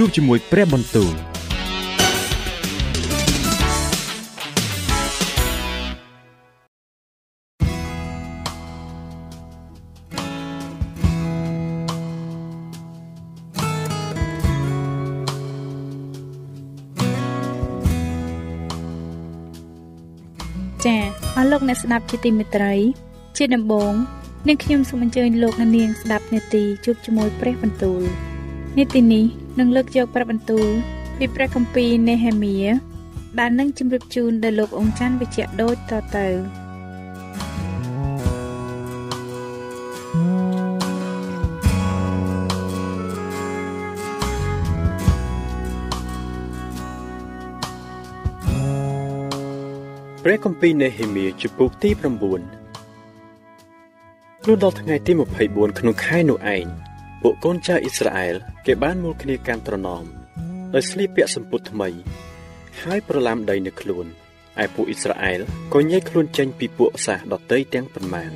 ជួបជាមួយព្រះបន្ទូលចាអស់លោកអ្នកស្ដាប់ជាទីមេត្រី ជាដំបូងនាងខ្ញុំសូមអញ្ជើញលោកអ្នកនាងស្ដាប់នេតិជួបជាមួយព្រះបន្ទូលនេតិនេះ នឹងលើកយកព្រះបន្ទូលពីព្រះគម្ពីរនេហេមៀដែលនឹងជម្រាបជូនដល់លោកអង្គច័ន្ទវិជ្ជៈដូចតទៅព្រះគម្ពីរនេហេមៀជំពូកទី9លុះដល់ថ្ងៃទី24ក្នុងខែនោះឯង ពួកកូនចៅអ៊ីស្រាអែលគេបានមូលគ្នាកាន់ត្រណមដោយស្លៀកពាក់សម្ពុតថ្មី ហើយប្រឡាំដីនៅខ្លួនឯពួកអ៊ីស្រាអែលក៏ញែកខ្លួនចេញពីពួកសាសដតីទាំងប៉ុន្មាន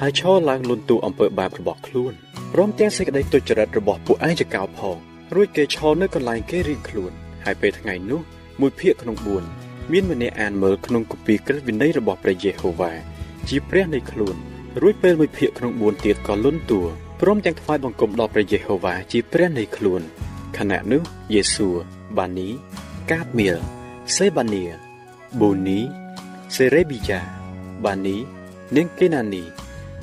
ហើយឈរឡើងលន់ទូអំពើបាបរបស់ខ្លួនព្រមទាំងសេចក្តីទុច្ចរិតរបស់ពួកឯងចកោផងរួចគេឈរនៅកន្លែងគេរៀងខ្លួនហើយពេលថ្ងៃនោះមួយភាគក្នុង4មានម្នាក់អានមើលក្នុងគម្ពីរក្រឹតវិន័យរបស់ព្រះយេហូវ៉ាជាព្រះនៃខ្លួនរួចពេលមួយភាគក្នុង4ទៀតក៏លន់តួ ព្រមទាំងថ្វាយបង្គំដល់ព្រះយេហូវ៉ាជាព្រះនៃខ្លួនខណៈនោះយេស៊ូបានីកាតមៀលសេបានីបូនីសេរេប៊ីយ៉ាបានីនិងកេណានី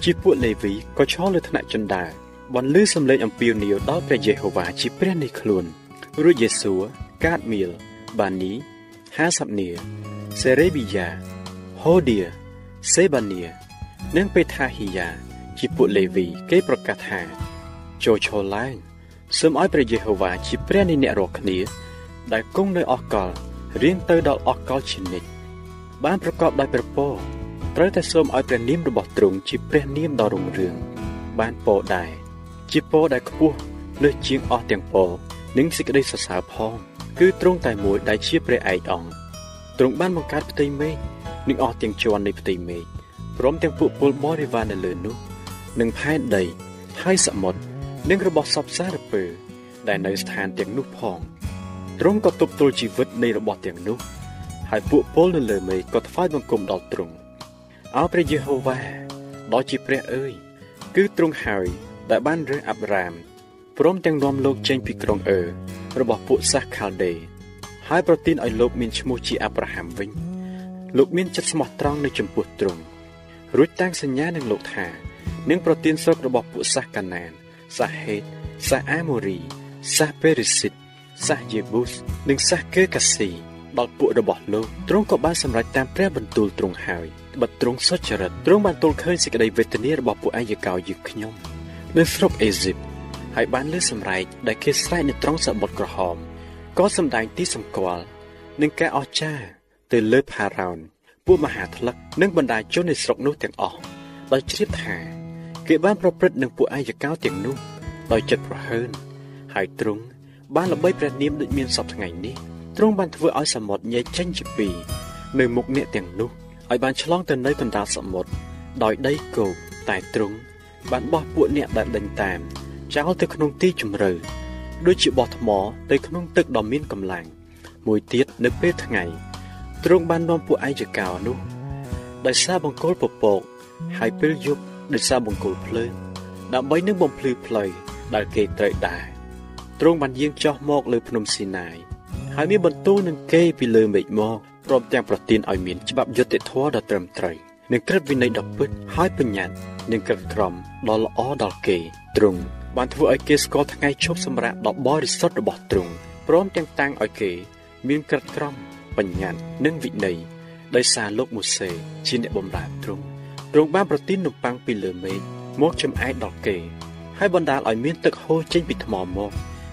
ជាពួកលេវីក៏ឈរលើថ្នាក់ជណ្ដើរបន្លឺសំឡេងអំពាវនាវដល់ព្រះយេហូវ៉ាជាព្រះនៃខ្លួនរួចយេស៊ូកាតមៀលបានី50នាសេរេប៊ីយ៉ាហូឌៀសេបានីនិងពេថាហ៊ីយ៉ា ជាពួកលេវី គេប្រកាសថាចូលឈរឡើងសូមឲ្យព្រះយេហូវ៉ាជាព្រះនៃអ្នករាល់គ្នា ដែលគង់នៅអកលរៀងទៅដល់អកលជានិច្ចបានប្រកបដោយព្រះពរត្រូវតែសូមឲ្យព្រះនាមរបស់ទ្រង់ជាព្រះនាមដ៏រុងរឿងបានពរដែរជាពរដែលខ្ពស់លើសជាងអស់ទាំងពរនិងសេចក្តីសរសើរផងគឺទ្រង់តែមួយដែលជាព្រះឯកអង្គទ្រង់បានបង្កើតផ្ទៃមេឃនិងអស់ទាំងជាន់នៃផ្ទៃមេឃព្រមទាំងពួកពលបរិវារនៅលើនោះ និងផែនដី ហើយសមុទ្រនិងរបស់សពសារពើ ដែលនៅស្ថានទាំងនោះផងទ្រង់ក៏ទប់ទល់ជីវិតនៃរបស់ទាំងនោះ ហើយពួកពលនៅលើមេឃក៏ថ្វាយបង្គំដល់ទ្រង់អោព្រះយេហូវ៉ាដ៏ជាព្រះអើយគឺទ្រង់ហើយដែលបានរើសអាប់រ៉ាមព្រមទាំងនាំលោកចេញពីក្រុងអឺរបស់ពួកសាសខាល់ដេហើយប្រទានឲ្យលោកមានឈ្មោះជាអាប់រ៉ាហាំវិញ លោកមានចិត្តស្មោះត្រង់នៅចំពោះទ្រង់រួចតាំងសញ្ញានឹងលោកថា នឹងប្រទានស្រុករបស់ពួកសាសកាណានសាសហេតសាសអាម៉ូរីសាសពេរិសិតសាសយេប៊ូសនិងសាសកើកាស៊ីដល់ពួករបស់លោកទ្រង់ក៏បានសម្រេចតាមព្រះបន្ទូលទ្រង់ហើយបិទទ្រង់សុចរិតទ្រង់បានទល់ឃើញសេចក្តីវេទនារបស់ពួកអាយកោយើងខ្ញុំនៅស្រុកអេស៊ីបហើយបានលើសម្រែកដែលគេស្រែកនៅត្រង់សមុទ្រក្រហមក៏សម្ដែងទីសម្គាល់នឹងការអស្ចារ្យទៅលើផារ៉ោនពួកមហាថ្លឹកនិងបណ្ដាជននៃស្រុកនោះទាំងអស់ដោយជ្រាបថា គេបានប្រព្រឹត្តនឹងពួកអាយកោទាំងនោះដោយចិត្តប្រហើនហើយទ្រង់បានល្បីព្រះនាមដូចមានសពថ្ងៃនេះទ្រង់បានធ្វើឲ្យសមុទ្រញែកចេញជាពីរនៅមុខអ្នកទាំងនោះឲ្យបានឆ្លងទៅនៅកណ្ដាលសមុទ្រដោយដីគោកតែទ្រង់បានបោះពួកអ្នកដែលដេញតាមចោលទៅក្នុងទីជម្រៅដូចជាបោះថ្មទៅក្នុងទឹកដ៏មានកម្លាំងមួយទៀតនៅពេលថ្ងៃទ្រង់បាននាំពួកឯកកោនោះដោយសារបង្គោលពពកហើយពេលយប់ ដោយសារបង្គោលភ្លើងដើម្បីនឹងបំភ្លឺផ្លូវដែលគេត្រូវដែរទ្រង់បានយាងចុះមកលើភ្នំស៊ីណាយហើយមានបន្ទូលនឹងគេពីលើមេឃមកព្រមទាំងប្រទានឲ្យមានច្បាប់យុត្តិធម៌ដ៏ត្រឹមត្រូវនិងក្រឹតវិន័យដ៏ពិតហើយបញ្ញត្តិនិងក្រឹតក្រមដ៏ល្អដល់គេទ្រង់បានធ្វើឲ្យគេស្គាល់ថ្ងៃជប់សម្រាប់ដ៏បរិសុទ្ធរបស់ទ្រង់ព្រមទាំងតាំងឲ្យគេ មានក្រឹតក្រមបញ្ញត្តិនិងវិន័យដោយសារលោកម៉ូសេជាអ្នកបម្រើទ្រង់ទ្រង់បានប្រទាននំប៉័ងពីលើមេឃមកចំអែតដល់គេ ហើយបណ្ដាលឲ្យមានទឹកហូរចេញពីថ្មមក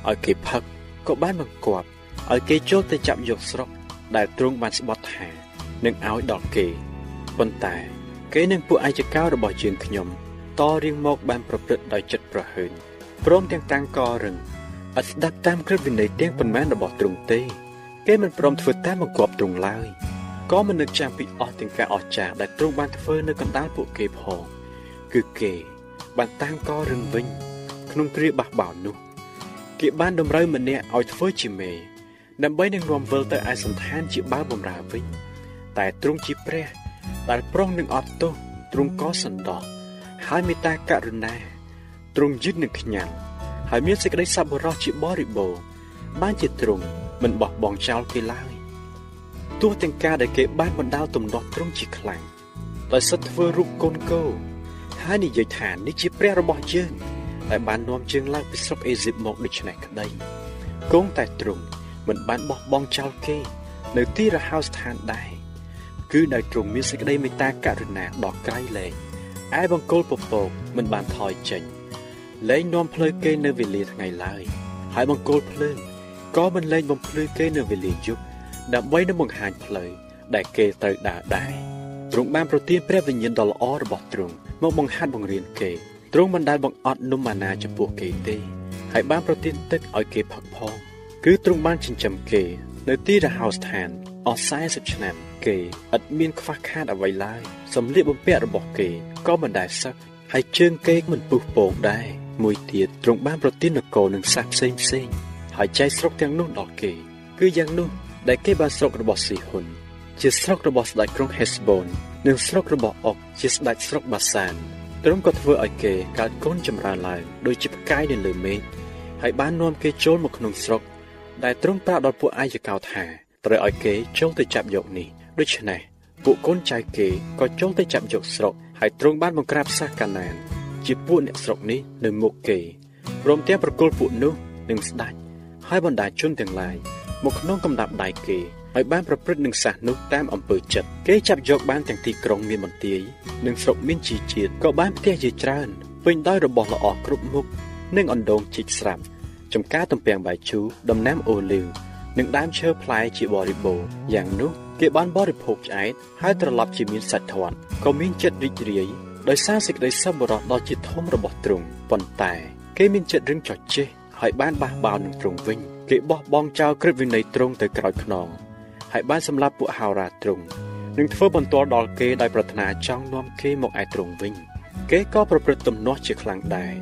ឲ្យគេផឹកក៏បានបង្គាប់ឲ្យគេចូលទៅចាប់យកស្រុកដែលទ្រង់បានស្បត់ថានឹងឲ្យដល់គេប៉ុន្តែគេនឹងពួកអាយកោរបស់ជាងខ្ញុំតរៀងមកបានប្រព្រឹត្តដោយចិត្តប្រហើញព្រមទាំងតាំងករឹងអត់ស្ដាប់តាមក្រឹតវិន័យទាំងប៉ុន្មានរបស់ទ្រង់ទេ គេមិនព្រមធ្វើតាមបង្គាប់ទ្រង់ឡើយ ក៏មិននឹកចាំពីអស់ទាំងការអស្ចារ្យដែលទ្រង់បានធ្វើនៅកណ្ដាលពួកគេផង គឺគេបានតាំងករឹងវិញ ក្នុងគ្រាបះបោរនោះ គេបានតម្រូវម្នាក់ឲ្យធ្វើជាមេដើម្បីនឹងនាំវិលទៅឯសន្តានជាបាវបំរើវិញតែទ្រង់ជាព្រះ ដែលប្រុងនឹងអត់ទោសទ្រង់ក៏សន្តោសហើយមេត្តាករុណាទ្រង់យឺតនឹងខ្ញាល់ហើយមានសេចក្តីសប្បុរសជាបរិបូរណ៍បានជាទ្រង់មិនបោះបង់ចោលគេឡើយ ទោះទាំងការដែលគេបានបណ្ដាលទំនាស់ទ្រង់ជាខ្លាំងដោយសិតធ្វើរូបកូនគោហើយនិយាយថានេះជាព្រះរបស់យើងដែលបាននាំជើងឡើងពីស្រុកអេស៊ីបមកដូច្នេះក្តីគង់តែទ្រង់មិនបានបោះបង់ចោលគេ នៅទីរហោស្ថានដែរគឺដោយទ្រង់មានសេចក្តីមេត្តាករុណាដ៏ក្រៃលែងឯបង្គោលពពកមិនបានថយចេញលែងនាំផ្លូវគេនៅវេលាថ្ងៃឡើយហើយបង្គោលភ្លើងក៏មិនលែងបំភ្លឺគេនៅវេលាយប់ ដើម្បីនឹងបង្ហាញផ្លូវដែលគេត្រូវដើរដែរទ្រង់បានប្រទានព្រះវិញ្ញាណដ៏ល្អរបស់ទ្រង់មកបង្ហាត់បង្រៀនគេទ្រង់មិនដែលបង្អត់នំម៉ាណាចំពោះគេទេហើយបានប្រទានទឹកឲ្យគេផឹកផងគឺទ្រង់បានចិញ្ចឹមគេ នៅទីរហោស្ថានអស់40ឆ្នាំគេឥតមានខ្វះខាតអ្វីឡើយសម្លៀកបំពាក់របស់គេក៏មិនដែលសឹកហើយជើងគេមិនពុះពងដែរមួយទៀតទ្រង់បានប្រទាននគរនឹងសាសផ្សេងផ្សេងហើយចែកស្រុកទាំងនោះដល់គេ គឺយ៉ាងនោះ ដែលគេបានស្រុករបស់ស៊ីហ៊ុន ជាស្រុករបស់ស្ដេចក្រុងហេសបូននិងស្រុករបស់អុកជាស្ដេចស្រុកបាសានទ្រង់ក៏ធ្វើឲ្យគេកើតកូនចម្រើនឡើងដោយជាផ្កាយនៅលើមេឃហើយបាននាំគេចូលមកក្នុងស្រុក ដែលទ្រង់ប្រាប់ដល់ពួកអាយកោថាត្រូវឲ្យគេចូលទៅចាប់យកនេះដូច្នេះពួកកូនចៅគេក៏ចូលទៅចាប់យកស្រុកហើយទ្រង់បានបង្ក្រាបសាសកាណាន ជាពួកអ្នកស្រុកនេះនៅមុខគេព្រមទាំងប្រគល់ពួកនោះនឹងស្ដាច់ហើយបណ្ដាជនទាំងឡាយ មកក្នុងកំដាប់ដៃគេហើយបានប្រព្រឹត្តនឹងសាសនោះតាមអំពើចិត្តគេចាប់យកបានទាំងទីក្រុងមានបន្ទាយនិងស្រុកមានជីជាតិក៏បានផ្ទះជាច្រើនពេញដោយរបស់ល្អគ្រប់មុខនិងអណ្ដូងជីកស្រាប់ចំការទំពាំងបាយជូរដំណាំអូលីវនិងដើមឈើផ្លែជាបរិបូរយ៉ាងនោះគេបានបរិភោគឆ្អែតហើយត្រឡប់ជាមានសាច់ធាត់ក៏មានចិត្តរីករាយដោយសារសេចក្តីសប្បុរសដ៏ជាធំរបស់ទ្រង់ប៉ុន្តែ គេមានចិត្តរឹងចោះចេះហើយបានបះបោរនឹងទ្រង់វិញ គេបោះបង់ចោលក្រឹតវិន័យទ្រង់ទៅក្រោយខ្នងហើយបានសម្លាប់ពួកហោរាទ្រង់នឹងធ្វើបន្ទាល់ដល់គេដោយប្រាថ្នាចង់នាំគេមកឯទ្រង់វិញ គេក៏ប្រព្រឹត្តទំនាស់ជាខ្លាំងដែរ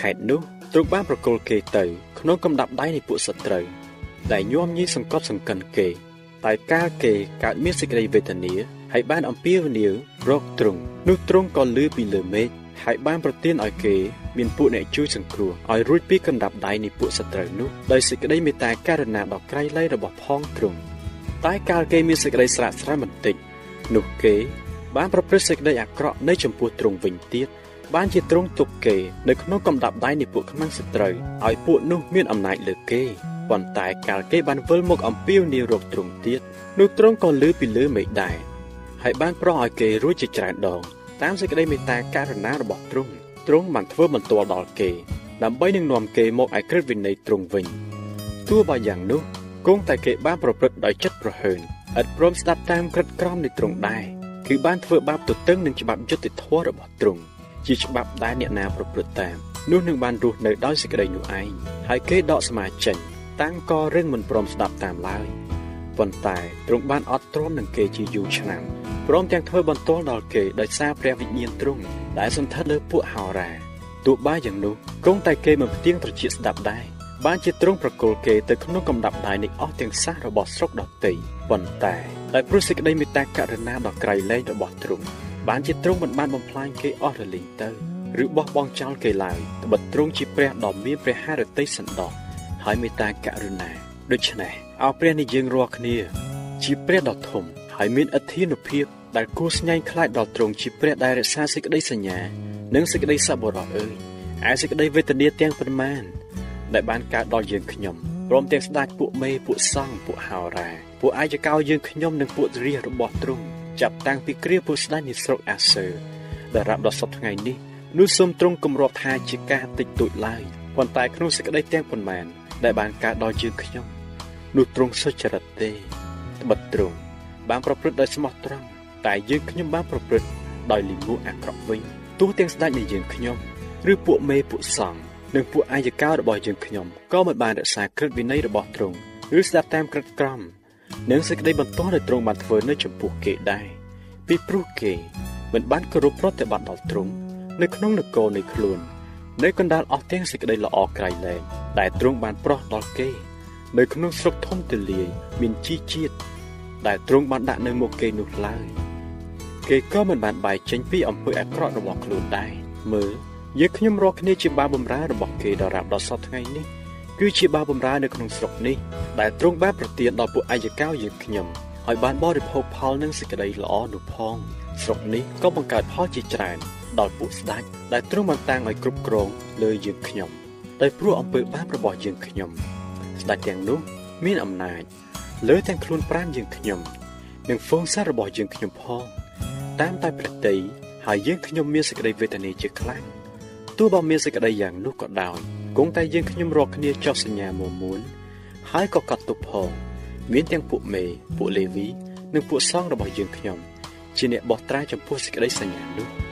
ហេតុនោះទ្រង់បានប្រគល់គេទៅក្នុងកំដាប់ដៃនៃពួកសត្រូវដែលញោមញីសង្កត់សង្កិនគេតែកាលគេកើតមានសេចក្តីវេទនាហើយបានអំពាវនាវរកទ្រង់នោះទ្រង់ក៏លឺពីលើមេឃហើយបានប្រទានឲ្យគេ មានពួកអ្នកជួយសង្គ្រោះឲ្យរួចពីកណ្ដាប់ដៃនៃពួកសត្រូវនោះដោយសេចក្តីមេត្តាករុណាដ៏ក្រៃលែងរបស់ផងទ្រង់តែកាលគេមានសេចក្តីស្រាកស្រានបន្តិចនោះគេបានប្រព្រឹត្តសេចក្តីអាក្រក់នៅចំពោះទ្រង់វិញទៀតបានជាទ្រង់ទុកគេនៅក្នុងកំដាប់ដៃនៃពួកខ្មាំងសត្រូវឲ្យពួកនោះមានអំណាចលើគេប៉ុន្តែកាលគេបានវិលមកអំពាវនាវរកទ្រង់ទៀតនោះទ្រង់ក៏លឺពីលើមេឃដែរហើយបានប្រោះឲ្យគេរួចជាច្រើនដងតាមសេចក្តីមេត្តាករុណារបស់ទ្រង់ ទ្រង់បានធ្វើបន្ទាល់ដល់គេ ដើម្បីនឹងនាំគេមកឯក្រឹតវិន័យទ្រង់វិញទោះបើយ៉ាងនោះគង់តែគេបានប្រព្រឹត្តដោយចិត្តប្រហើនឥតព្រមស្ដាប់តាមក្រឹតក្រមនៃទ្រង់ដែរគឺបានធ្វើបាបទទឹងនឹងច្បាប់យុត្តិធម៌របស់ទ្រង់ជាច្បាប់ដែលអ្នកណាប្រព្រឹត្តតាមនោះនឹងបានរស់នៅដោយសេចក្តីនោះឯងហើយគេដកស្មាចេញតាំងក៏រឹងមិនព្រមស្ដាប់តាមឡើយ ប៉ុន្តែទ្រង់បានអត់ទ្រាំនឹងគេជាយូរឆ្នាំព្រមទាំងធ្វើបន្ទាល់ដល់គេដោយសារព្រះវិញ្ញាណទ្រង់ដែលសន្ធិដ្ឋលើពួកហោរាទោះបីយ៉ាងនោះគង់តែគេមិនផ្ទៀងត្រចៀកស្ដាប់ដែរបានជាទ្រង់ប្រគល់គេទៅក្នុងកំដាប់ដៃនៃអស់ទាំងសាសរបស់ស្រុកដទៃប៉ុន្តែដោយព្រោះសេចក្តីមេត្តាករុណាដ៏ក្រៃលែងរបស់ទ្រង់បានជាទ្រង់មិនបានបំផ្លាញគេអស់រលីងទៅឬបោះបង់ចោលគេឡើយត្បិតទ្រង់ជាព្រះដ៏មានព្រះハរតីសន្តោសហើយមេត្តាករុណា ដូច្នេះអោព្រះនៃយើងរាល់គ្នា ជាព្រះដ៏ធំហើយមានអធិនុភាពដែលគួរស្ញែងខ្លាចដល់ទ្រង់ជាព្រះដែលរក្សាសេចក្តីសញ្ញា និងសេចក្តីសប្បុរសអើយឯសេចក្តីវេទនាទាំងប៉ុន្មានដែលបានកើតដល់យើងខ្ញុំព្រមទាំងស្ដេចពួកមេពួកសង្ឃពួកហោរាពួកអាយកោយើងខ្ញុំនិងពួករាជរបស់ទ្រង់ចាប់តាំងពីគ្រាពួកស្ដេចនៃស្រុកអាសឺដែលរាប់ដល់សពថ្ងៃនេះនោះសូមទ្រង់គម្រាប់ថាជាការតិចតួចឡើយប៉ុន្តែក្នុងសេចក្តីទាំងប៉ុន្មាន ដែលបានកើតដល់យើងខ្ញុំនោះទ្រង់សុចរិតទេត្បិតទ្រង់បានប្រព្រឹត្តដោយស្មោះត្រង់តែយើងខ្ញុំបានប្រព្រឹត្តដោយលិមួអាក្រក់វិញទោះទាំងស្ដេចនៃយើងខ្ញុំឬពួកមេពួកសង្ឃនិងពួកអាយកោរបស់យើងខ្ញុំក៏មិនបានរក្សាក្រឹតវិន័យរបស់ទ្រង់ឬស្ដាប់តាមក្រឹតក្រមនិងសេចក្តីបន្ទាល់ដែលទ្រង់បានធ្វើនៅចំពោះគេដែរពីព្រោះគេមិនបានគោរពប្រតិបត្តិដល់ទ្រង់នៅក្នុងនគរនៃខ្លួននៅកណ្ដាលអស់ទាំងសេចក្តីល្អក្រៃលែង ដែលទ្រង់បានប្រោះដល់គេ នៅក្នុងស្រុកធំទលាយមានជីជាតិដែលទ្រង់បានដាក់នៅមុខគេនោះឡើយគេក៏មិនបានបែកចេញពីអំពើអាក្រក់របស់ខ្លួនដែរមើលយើងខ្ញុំរាល់គ្នាជាបាវបំរើរបស់គេដល់រាប់ដល់សប្តាហ៍ថ្ងៃនេះគឺជាបាវបំរើនៅក្នុងស្រុកនេះដែលទ្រង់បានប្រទានដល់ពួកអាយកោយើងខ្ញុំឲ្យបានបរិភោគផលនិងសេចក្តីល្អនោះផងស្រុកនេះក៏បង្កើតផលជាច្រើនដល់ពួកស្ដេចដែលទ្រង់បានតាំងឲ្យគ្រប់គ្រងលើយើងខ្ញុំ ដោយព្រោះអំពើបាបរបស់យើងខ្ញុំស្ដេចទាំងនោះមានអំណាចលើទាំងខ្លួនប្រាណយើងខ្ញុំនិងហ្វូងសាររបស់យើងខ្ញុំផងតាមតែព្រះតីហើយយើងខ្ញុំមានសេចក្តីវេទនាជាខ្លាំងទោះបើមានសេចក្តីយ៉ាងនោះក៏ដោយគង់តែយើងខ្ញុំរកគ្នាចោះសញ្ញាមួមួនហើយក៏កាត់ទុកផងមានទាំងពួកមេពួកលេវីនិងពួកសង្ឃរបស់យើងខ្ញុំ ជាអ្នកបោះត្រាចំពោះសេចក្តីសញ្ញានោះ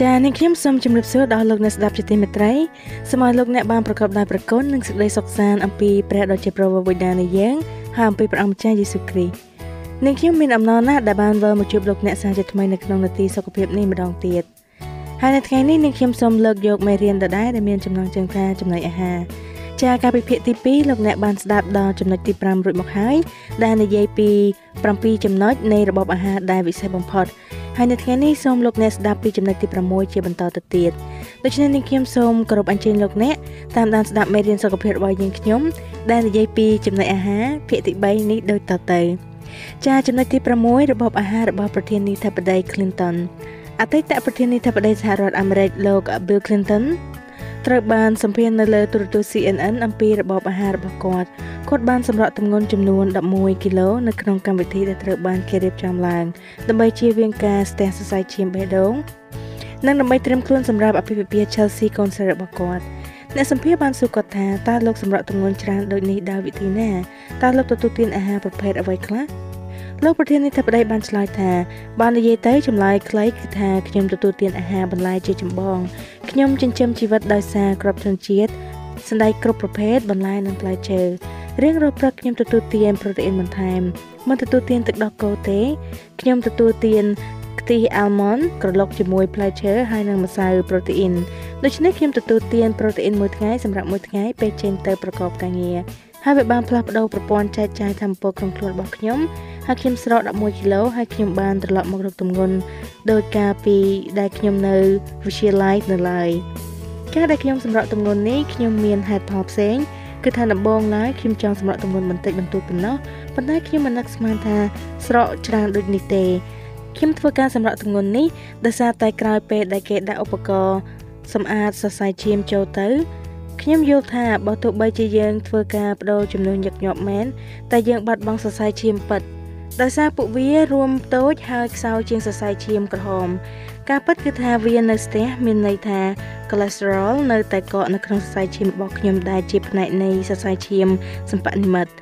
ចា៎នាងខ្ញុំសូមជម្រាបសួរដល់លោកអ្នកស្ដាប់ជាទីមេត្រីសូមឲ្យលោកអ្នកបានប្រកបដោយប្រគុណនិងសេចក្តីសុខសាន្តអំពីព្រះដ៏ជាប្រវោវិដានៃយើងហើយអំពីព្រះអង្គម្ចាស់យេស៊ូវគ្រីស្ទនាងខ្ញុំមានអំណរណាស់ដែលបានវិលមកជួបលោកអ្នកសាជាថ្មីនៅក្នុងនាទីសុខភាពនេះម្ដងទៀតហើយនៅថ្ងៃនេះនាងខ្ញុំសូមលើកយកមេរៀនដដែលដែលមានចំណងជើងថាចំណីអាហារចាការពិភាក្សាទី2លោកអ្នកបានស្ដាប់ដល់ចំណុចទី5រួចមកហើយដែលនិយាយពី7ចំណុចនៃរបបអាហារដែលវិសេសបំផុត ហើយនៅថ្ងៃនេះសូមលោកអ្នកស្ដាប់ពីចំណុចទី6ជាបន្តទៅទៀតដូច្នេះនាងខ្ញុំសូមគោរពអញ្ជើញលោកអ្នកតាមដានស្ដាប់មេរៀនសុខភាពរបស់យើងខ្ញុំដែលនិយាយពីចំណុចអាហារភាគទី3នេះដូចតទៅចាចំណុចទី6របបអាហាររបស់ប្រធានាធិបតី Clinton អតីតប្រធានាធិបតីសហរដ្ឋអាមេរិកលោក Bill Clinton ត្រូវបានសម្ភាសនៅលើទូរទស្សន៍ CNN អំពីរបបអាហាររបស់គាត់គាត់បានសម្រក់ទម្ងន់ចំនួន11គីឡូនៅក្នុងកម្មវិធីដែលត្រូវបានគេរៀបចំឡើងដើម្បីជៀសវាងការស្ទះសរសៃឈាមបេះដូងនិងដើម្បីត្រៀមខ្លួនសម្រាប់អភិភិភា Chelsea កូនស្រីរបស់គាត់អ្នកសម្ភារបានសួរគាត់ថាតើលោកសម្រក់ទម្ងន់ច្រើនដូចនេះដោយវិធីណាតើលោកទទួលទានអាហារប្រភេទអ្វីខ្លះ លោកប្រធានាធិបតីបានឆ្លើយថាបាននិយាយទៅចម្លើយខ្លីគឺថាខ្ញុំទទួលទានអាហារបន្លែជាចម្បងខ្ញុំចិញ្ចឹមជីវិតដោយសារក្របធនជាតិសណ្តែកគ្រប់ប្រភេទបន្លែនិងផ្លែឈើរៀងរាល់ព្រឹកខ្ញុំទទួលទានប្រូតេអ៊ីនបន្ថែមមិនទទួលទានទឹកដោះគោទេខ្ញុំទទួលទានខ្ទិះអាល់ម៉ុនក្រឡុកជាមួយផ្លែឈើហើយនិងម្សៅប្រូតេអ៊ីនដូច្នេះខ្ញុំទទួលទានប្រូតេអ៊ីនមួយថ្ងៃសម្រាប់មួយថ្ងៃពេលចេញទៅប្រកបការងារហើយវាបានផ្លាស់ប្ដូរប្រព័ន្ធចែកចាយធម្មពលក្នុងខ្លួនរបស់ខ្ញុំ ហើយខ្ញុំស្រក11គីឡូហើយខ្ញុំបានត្រឡប់មករកទម្ងន់ដោយការពីដែលខ្ញុំនៅវិទ្យាល័យនៅឡើយការដែលខ្ញុំសម្រក់ទម្ងន់នេះខ្ញុំមានហេតុផលផ្សេងគឺថាដំបូងឡើយខ្ញុំចង់សម្រក់ទម្ងន់បន្តិចបន្តួចប៉ុណ្ណោះប៉ុន្តែខ្ញុំមិននឹកស្មានថាស្រកច្រើនដូចនេះទេខ្ញុំធ្វើការសម្រក់ទម្ងន់នេះដោយសារតែក្រោយពេលដែលគេដាក់ឧបករណ៍សម្អាតសរសៃឈាមចូលទៅខ្ញុំយល់ថាបើទោះបីជាយើងធ្វើការបដូរចំនួនញឹកញាប់មែនតែយើងបាត់បង់សរសៃឈាមពិត ដោយសារពួកវារួមតូចហើយខ្សោយជាងសរសៃឈាមក្រហម ការពិតគឺថាវានៅស្ទះមានន័យថា cholesterol នៅតែកកនៅក្នុងសរសៃឈាមរបស់ខ្ញុំដែលជាផ្នែកនៃសរសៃឈាមសម្បនិមិត្ត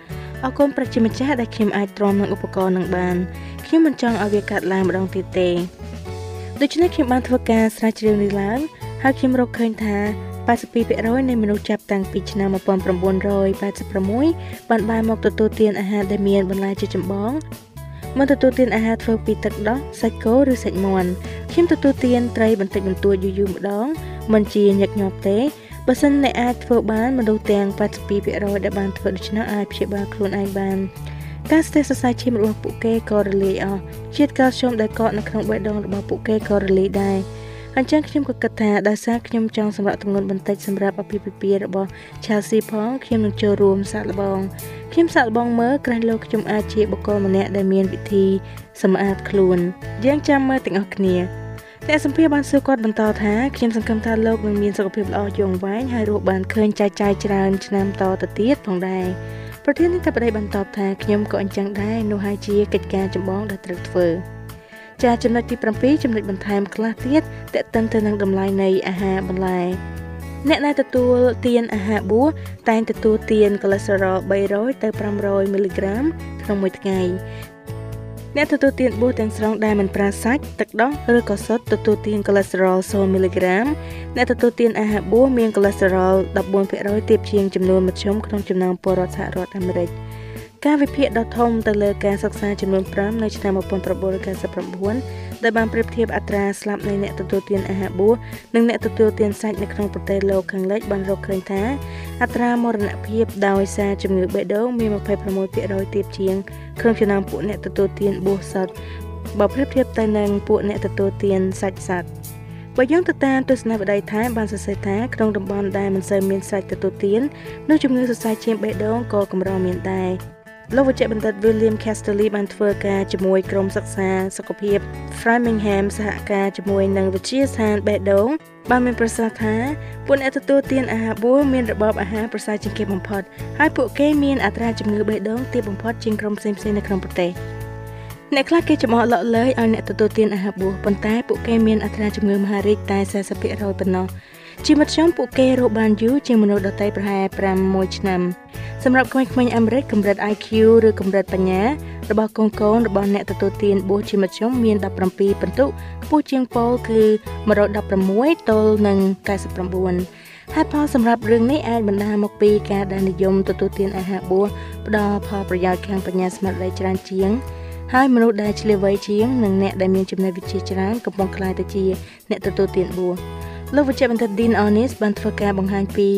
អរគុណប្រជាម្ចាស់ដែលខ្ញុំអាចទ្រាំនឹងឧបករណ៍នឹងបានខ្ញុំមិនចង់ឲ្យវាកាត់ឡើងម្ដងទៀតទេដូច្នេះខ្ញុំបានធ្វើការស្រាវជ្រាវនេះឡើងហើយខ្ញុំរកឃើញថា 82%នៃមនុស្សចាប់តាំងពីឆ្នាំ1986បានបានមកទទួលទានអាហារដែលមានបន្លែជាចម្បងមកទទួលទានអាហារធ្វើពីទឹកដោះសាច់គោឬសាច់មាន់ខ្ញុំទទួលទានត្រីបន្តិចបន្តួចយូរយូរម្ដងមិនជាញឹកញាប់ទេបើសិនអ្នកអាចធ្វើបានមនុស្សទាំង82%ដែលបានធ្វើដូច្នោះអាចព្យាបាលខ្លួនឯងបានការស្ទះសរសៃឈាមរបស់ពួកគេក៏រលាយអស់ជាតិកាល់ស្យូមដែលកកនៅក្នុងបេះដូងរបស់ពួកគេក៏រលាយដែរ អញ្ចឹងខ្ញុំក៏គិតថាដោយសារខ្ញុំចង់សម្រាប់ទម្ងន់បន្តិចសម្រាប់អភិភិពារបស់ Chelsea ផងខ្ញុំនឹងចូលរួមសាកល្បងខ្ញុំសាកល្បងមើលក្រែងលោកខ្ញុំអាចជាបុគ្គលម្នាក់ដែលមានវិធីសម្អាតខ្លួនយើងចាំមើលទាំងអស់គ្នាអ្នកសម្ភារបានសួរគាត់បន្តថាខ្ញុំសង្ឃឹមថាលោកនឹងមានសុខភាពល្អយូរអង្វែងហើយរស់បានឃើញចាយចាយច្រើនឆ្នាំតទៅទៀតផងដែរប្រធាននេះតែប្តីបានតបថាខ្ញុំក៏អញ្ចឹងដែរនោះហើយជាកិច្ចការចម្បងដែលត្រូវធ្វើ ចាចំណុចទី7ចំណុចបន្ថែមខ្លះទៀតតេតិនទៅនឹងតម្លៃនៃអាហារបន្លែអ្នកដែលទទួលទានអាហារបួសតែងទទួលទានកូលេស្តេរ៉ុល300ទៅ500មីលីក្រាមក្នុងមួយថ្ងៃអ្នកទទួលទានបួសទាំងស្រុងដែលមិនប្រើសាច់ទឹកដោះឬក៏សុទ្ធទទួលទានកូលេស្តេរ៉ុល0មីលីក្រាមអ្នកទទួលទានអាហារបួសមានកូលេស្តេរ៉ុល14%ទាបជាងចំនួនមធ្យមក្នុងចំណោមពលរដ្ឋសហរដ្ឋអាមេរិក។ ការវិភាគដ៏ធំទៅលើការសិក្សាចំនួន5នៅឆ្នាំ1999ដែលបានប្រៀបធៀបអត្រាស្លាប់នៃអ្នកទទួលទានអាហារបួសនិងអ្នកទទួលទានសាច់នៅក្នុងប្រទេសលោកខាងលិចបានរកឃើញថាអត្រាមរណភាពដោយសារជំងឺបេះដូងមាន26%ទាបជាងក្នុងចំណោមពួកអ្នកទទួលទានបួសសុទ្ធបើប្រៀបធៀបទៅនឹងពួកអ្នកទទួលទានសាច់សត្វបើយើងទៅតាមទស្សនវិស័យថែបានសរសេរថាក្នុងតំបន់ដែលមិនសូវមានសាច់ទទួលទាននោះជំងឺសរសៃឈាមបេះដូងក៏កម្រមានដែរ លោកវេជ្ជបណ្ឌិត William Castelli បានធ្វើការជាមួយក្រុមសិក្សាសុខភាព Framingham សហការជាមួយនឹងវិទ្យាស្ថានបេះដូងបានមានប្រសាសន៍ថាពួកអ្នកទទួលទានអាហារបួសមានរបបអាហារប្រសើរជាងគេបំផុតហើយពួកគេមានអត្រាជំងឺបេះដូងទាបបំផុតជាងក្រុមផ្សេងៗនៅក្នុងប្រទេសអ្នកខ្លះគេចំអកលក់លើយឲ្យអ្នកទទួលទានអាហារបួសប៉ុន្តែពួកគេមានអត្រាជំងឺមហារីកតែ40%ប៉ុណ្ណោះ ជាមធ្យមពួកគេរកបានយូរជាងមនុស្សដទៃប្រហែល5ឆ្នាំសម្រាប់ក្មេងៗអាមេរិកកម្រិត IQ ឬកម្រិតបញ្ញារបស់កូនកូនរបស់អ្នកទទួលទានបួសជាមធ្យមមាន17ពិន្ទុខ្ពស់ជាងប៉ូលគឺ116ទល់នឹង99ហេតុផលសម្រាប់រឿងនេះអាចបណ្ដាលមកពីការដែលនិយមទទួលទានអាហារបួសផ្ដល់ផលប្រយោជន៍ខាងបញ្ញាស្មារតីច្រើនជាងហើយមនុស្សដែលឆ្លៀវវៃជាងនិងអ្នកដែលមានចំណេះវិជ្ជាច្រើនកំពុងក្លាយទៅជាអ្នកទទួលទានបួស លោកវិជ្ជបណ្ឌិត Dean Onis បានធ្វើការបង្ហាញពី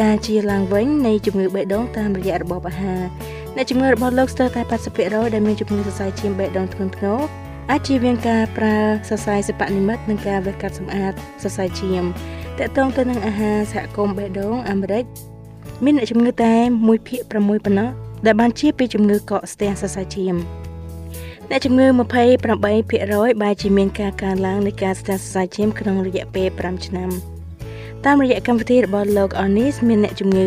ការជាឡើងវិញនៃជំងឺបេះដូងតាមរយៈរបបអាហារអ្នកជំងឺរបស់លោកស្ទើរតែ80%ដែលមានជំងឺសរសៃឈាមបេះដូងធ្ងន់ធ្ងរអាចជៀសវាងការប្រើសរសៃសិប្បនិមិត្តនិងការវះកាត់សម្អាតសរសៃឈាមតកតងទៅនឹងអាហារសហគមន៍បេះដូងអាមេរិកមានអ្នកជំងឺតែ1ភាគ6ប៉ុណ្ណោះដែលបានជាពីជំងឺកកស្ទះសរសៃឈាម អ្នកជំងឺ28%បែរជាមានការកើនឡើងនៃការស្ទះសរសៃឈាមក្នុងរយៈពេល5ឆ្នាំតាមរយៈកម្មវិធីរបស់លោក Onis មានអ្នកជំងឺ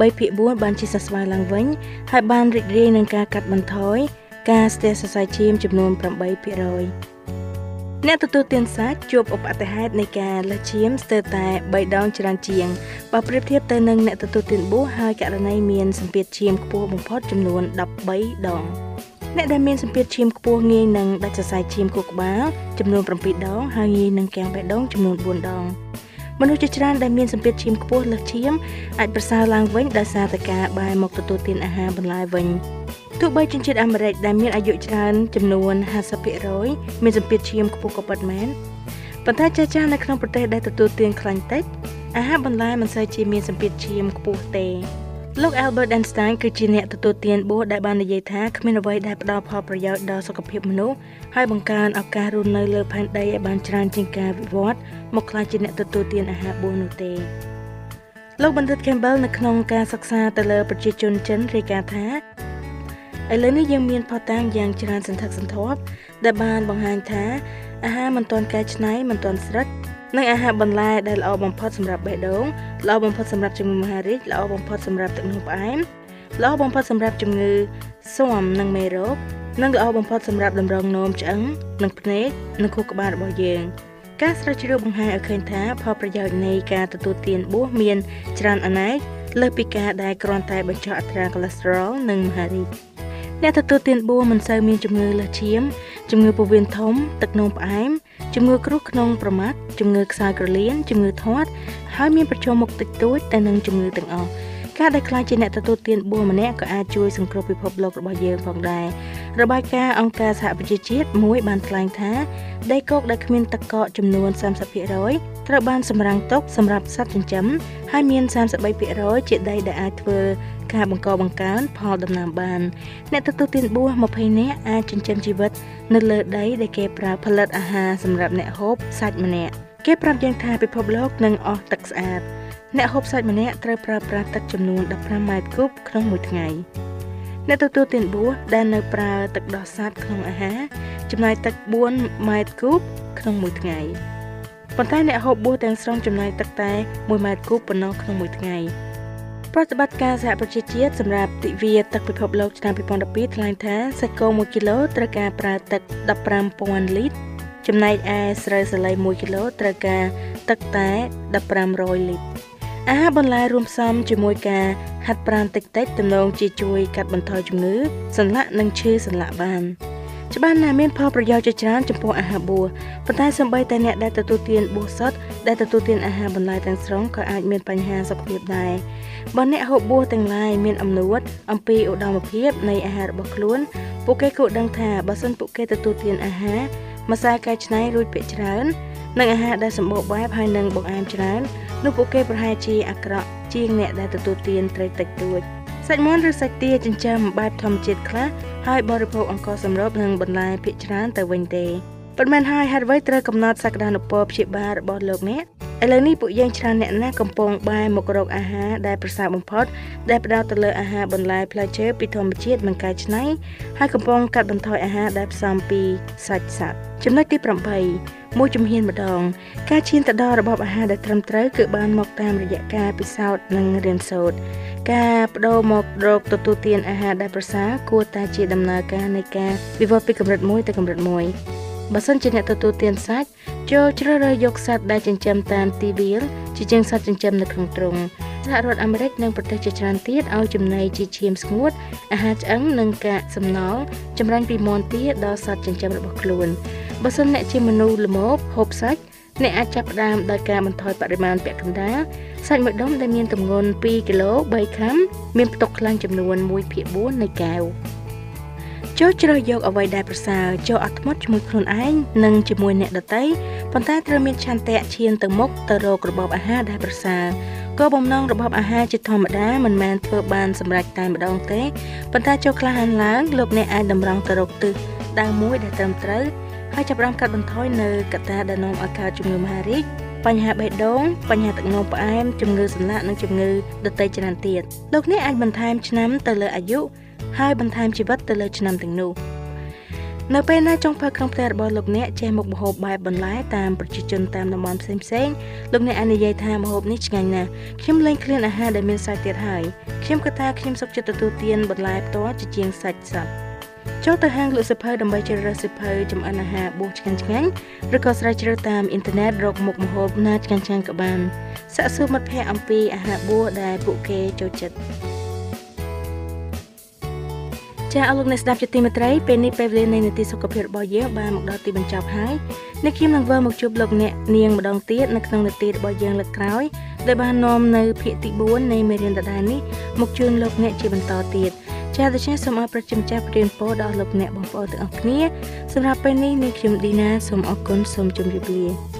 3/4បានជាសះស្បើយឡើងវិញហើយបានរីករាយនឹងការកាត់បន្ថយការស្ទះសរសៃឈាមចំនួន8%អ្នកទទួលទានសាច់ជួបឧបទ្ទហេតុនៃការលើសឈាមស្ទើរតែ3ដងច្រើនជាងបើប្រៀបធៀបទៅនឹងអ្នកទទួលទានបួសហើយករណីមានសម្ពាធឈាមខ្ពស់បំផុតចំនួន13ដង អ្នកដែលមានសម្ពាធឈាមខ្ពស់ងាយនឹងដាច់សរសៃឈាមខួរក្បាលចំនួន7ដងហើយងាយនឹងកាំងបេះដូងចំនួន4ដងមនុស្សជាច្រើនដែលមានសម្ពាធឈាមខ្ពស់លើសឈាមអាចប្រសើរឡើងវិញដោយសារតែការបែរមកទទួលទានអាហារបន្លែវិញទោះបីជនជាតិអាមេរិកដែលមានអាយុច្រើនចំនួន50%មានសម្ពាធឈាមខ្ពស់ក៏ពិតមែនប៉ុន្តែចាស់ចាស់នៅក្នុងប្រទេសដែលទទួលទានខ្លាញ់តិចអាហារបន្លែមិនសូវជាមានសម្ពាធឈាមខ្ពស់ទេ លោក Albert Einstein គឺជាអ្នកទទួលទានបួសដែលបាននិយាយថាគ្មានអ្វីដែលផ្ដល់ផលប្រយោជន៍ដល់សុខភាពមនុស្សហើយបង្កើនឱកាសរស់នៅលើផែនដីឲ្យបានច្រើនជាងការវិវត្តមកក្លាយជាអ្នកទទួលទានអាហារបួសនោះទេលោកបណ្ឌិត Campbell នៅក្នុងការសិក្សាទៅលើប្រជាជនចិនរាយការណ៍ថាឥឡូវនេះយើងមានផុសតាងយ៉ាងច្រើនសន្ធឹកសន្ធាប់ដែលបានបង្ហាញថាអាហារមិនទាន់កែច្នៃមិនទាន់ស្រិត និងអាហារបន្លែដែលល្អបំផុតសម្រាប់បេះដូងល្អបំផុតសម្រាប់ជំងឺមហារីកល្អបំផុតសម្រាប់ទឹកនោមផ្អែមល្អបំផុតសម្រាប់ជំងឺស៊ាំនិងមេរោគនិងល្អបំផុតសម្រាប់តម្រងនោមឆ្អឹងនិងភ្នែកនិងខួរក្បាលរបស់យើងការស្រាវជ្រាវបង្ហាញឲ្យឃើញថាផលប្រយោជន៍នៃការទទួលទានបួសមានច្រើនអនេកលើសពីការដែលគ្រាន់តែបញ្ចុះអត្រាកូឡេស្តេរ៉ុលនិងមហារីកអ្នកទទួលទានបួសមិនសូវមានជំងឺលើសឈាម ជំងឺពោះវៀនធំ ទឹកនោមផ្អែមជំងឺគ្រោះក្នុងប្រមាត់ជំងឺខ្សោយក្រលៀនជំងឺធាត់ហើយមានប្រឈមមុខតិចតួចទៅនឹងជំងឺទាំងអស់ការដែលខ្លាចជាអ្នកទទួលទានបួសម្នាក់ក៏អាចជួយសង្គ្រោះពិភពលោករបស់យើងផងដែររបាយការណ៍អង្គការសហប្រជាជាតិមួយបានថ្លែងថាដីគោកដែលគ្មានទឹកកកចំនួន30%ត្រូវបានសម្រាំងទុកសម្រាប់សត្វចិញ្ចឹមហើយមាន33%ជាដីដែលអាចធ្វើ ការបង្កបង្កើនផលដំណាំបាន អ្នកទទួលទានបួស20នាក់អាចចិញ្ចឹមជីវិត នៅលើដីដែលគេប្រើផលិតអាហារសម្រាប់អ្នកហូបសាច់ម្នាក់គេប្រាប់យើងថាពិភពលោកនឹងអស់ទឹកស្អាតអ្នកហូបសាច់ម្នាក់ត្រូវប្រើប្រាស់ទឹកចំនួន15ម៉ែត្រគូបក្នុងមួយថ្ងៃអ្នកទទួលទានបួសដែលនៅប្រើទឹកដោះសត្វក្នុងអាហារចំណាយទឹក4ម៉ែត្រគូបក្នុងមួយថ្ងៃប៉ុន្តែអ្នកហូបបួសទាំងស្រុងចំណាយទឹកតែ1ម៉ែត្រគូបប៉ុណ្ណោះក្នុងមួយថ្ងៃ ប្រតិបត្តិការសហប្រជាជាតិសម្រាប់ទិវាទឹកពិភពលោកឆ្នាំ2012ថ្លែងថាសាច់គោ1គីឡូត្រូវការប្រើទឹក15,000លីត្រចំណែកឯស្រូវសាលី1គីឡូត្រូវការទឹកតែ1500លីត្រអាហារបន្លែរួមផ្សំជាមួយការហាត់ប្រាណតិចតិចទំនងជាជួយកាត់បន្ថយជំងឺសន្លាក់និងឈឺសន្លាក់បានច្បាស់ណាស់មានផលប្រយោជន៍ជាច្រើនចំពោះអាហារបួសប៉ុន្តែសម្បីតែអ្នកដែលទទួលទានបួសសុទ្ធ ដែលទទួលទានអាហារបន្លែទាំងស្រុងក៏អាចមានបញ្ហាសុខភាពដែរបើអ្នកហូបបួសទាំងឡាយមានអំណួតអំពីឧត្តមភាពនៃអាហាររបស់ខ្លួនពួកគេគួរដឹងថាបើសិនពួកគេទទួលទានអាហារម្សៅកែច្នៃរួចភាគច្រើននិងអាហារដែលសម្បូរបែបហើយនឹងបង្អែមច្រើននោះពួកគេប្រហែលជាអាក្រក់ជាងអ្នកដែលទទួលទានត្រីតិចតួចសាច់មាន់ឬសាច់ទាចិញ្ចឹមបែបធម្មជាតិខ្លះហើយបរិភោគអង្ករសម្រូបនិងបន្លែភាគច្រើនទៅវិញទេ ប៉ុន្មានហើយហេតុអ្វីត្រូវកំណត់សក្តានុពលព្យាបាលរបស់លោកអ្នកឥឡូវនេះពួកយើងច្រើនអ្នកណាស់កំពុងបែរមករកអាហារដែលប្រសើរបំផុតដែលផ្ដោតទៅលើអាហារបន្លែផ្លែឈើពីធម្មជាតិមិនកែច្នៃហើយកំពុងកាត់បន្ថយអាហារដែលផ្សំពីសាច់សត្វចំណុចទី8មួយជំហានម្ដង ការឈានទៅដល់របបអាហារដែលត្រឹមត្រូវគឺបានមកតាមរយៈការពិសោធន៍និងរៀនសូត្រការបដូរមករកទទួលទានអាហារដែលប្រសើរគួរតែជាដំណើរការនៃការវិវត្តពីកម្រិតមួយទៅកម្រិតមួយ បើសិនជាអ្នកទទួលទានសាច់ចូលជ្រើសរើសយកសត្វដែលចិញ្ចឹមតាមទីវាលជាជាងសត្វចិញ្ចឹមនៅក្នុងទ្រុងសហរដ្ឋអាមេរិកនិងប្រទេសជាច្រើនទៀតឲ្យចំណីជាឈាមស្ងួតអាហារឆ្អឹងនិងកាកសំណល់ចម្រាញ់ពីមាន់ទាដល់សត្វចិញ្ចឹមរបស់ខ្លួនបើសិនអ្នកជាមនុស្សល្មមហូបសាច់អ្នកអាចចាប់ផ្ដើមដោយការបន្ថយបរិមាណពាក់កណ្ដាលសាច់មួយដុំដែលមានទម្ងន់2គីឡូ3ក្រាមមានផ្ទុកខ្លាញ់ចំនួន1/4នៃកែវ ចូលជ្រើសយកអ្វីដែលប្រសើរចូលអត់ធ្មត់ជាមួយខ្លួនឯងនិងជាមួយអ្នកដទៃប៉ុន្តែត្រូវមានឆន្ទៈឈានទៅមុខទៅរករបបអាហារដែលប្រសើរគោលបំណងរបស់អាហារជាធម្មតាមិនមែនធ្វើបានសម្រេចតែម្ដងទេប៉ុន្តែចូលក្លាហានឡើងលោកអ្នកអាចតម្រង់ទៅរកទិសដៅមួយដែលត្រឹមត្រូវហើយចាប់ផ្ដើមកាត់បន្ថយនៅកត្តាដែលនាំឲ្យកើតជំងឺមហារីកបញ្ហាបេះដូងបញ្ហាទឹកនោមផ្អែមជំងឺសន្លាក់និងជំងឺដទៃច្រើនទៀតលោកអ្នកអាចបន្ថែមឆ្នាំទៅលើអាយុ ហើយបន្ថែមជីវិតទៅលើឆ្នាំទាំងនោះនៅពេលណាចុងភៅក្នុងផ្ទះរបស់លោកអ្នកចេះមុខម្ហូបបែបបន្លែតាមប្រជាជនតាមតំបន់ផ្សេងផ្សេងលោកអ្នកអាចនិយាយថាម្ហូបនេះឆ្ងាញ់ណាស់ខ្ញុំលែងឃ្លានអាហារដែលមានសាច់ទៀតហើយខ្ញុំគិតថាខ្ញុំសុខចិត្តទទួលទានបន្លែផ្ទាល់ជាជាងសាច់សត្វចូលទៅហាងលក់សៀវភៅដើម្បីជ្រើសរើសសៀវភៅចម្អិនអាហារបួសឆ្ងាញ់ឆ្ងាញ់ឬក៏ស្រាវជ្រាវតាមអ៊ីនធឺណិតរកមុខម្ហូបណាឆ្ងាញ់ឆ្ងាញ់ក៏បានសាកសួរមិត្តភ័ក្តិអំពីអាហារបួសដែលពួកគេចូលចិត្ត ចាអរលោកអ្នកស្ដាប់ជាទីមេត្រីពេលនេះពេលវេលានៃនីតិសុខភាពរបស់យើងបានមកដល់ទីបញ្ចប់ហើយនេះខ្ញុំនឹងវិលមកជួបលោកអ្នកនាងម្ដងទៀតនៅក្នុងនីតិរបស់យើងលើកក្រោយដែលបាននាំនៅភាគទី4នៃមេរៀនដដែលនេះមកជូនលោកអ្នកជាបន្តទៀតចាដូច្នេះសូមអរប្រជិមចាស់ព្រៀនពោដល់លោកអ្នកបងប្អូនទាំងអស់គ្នាសម្រាប់ពេលនេះនាងខ្ញុំឌីណាសូមអរគុណសូមជម្រាបលា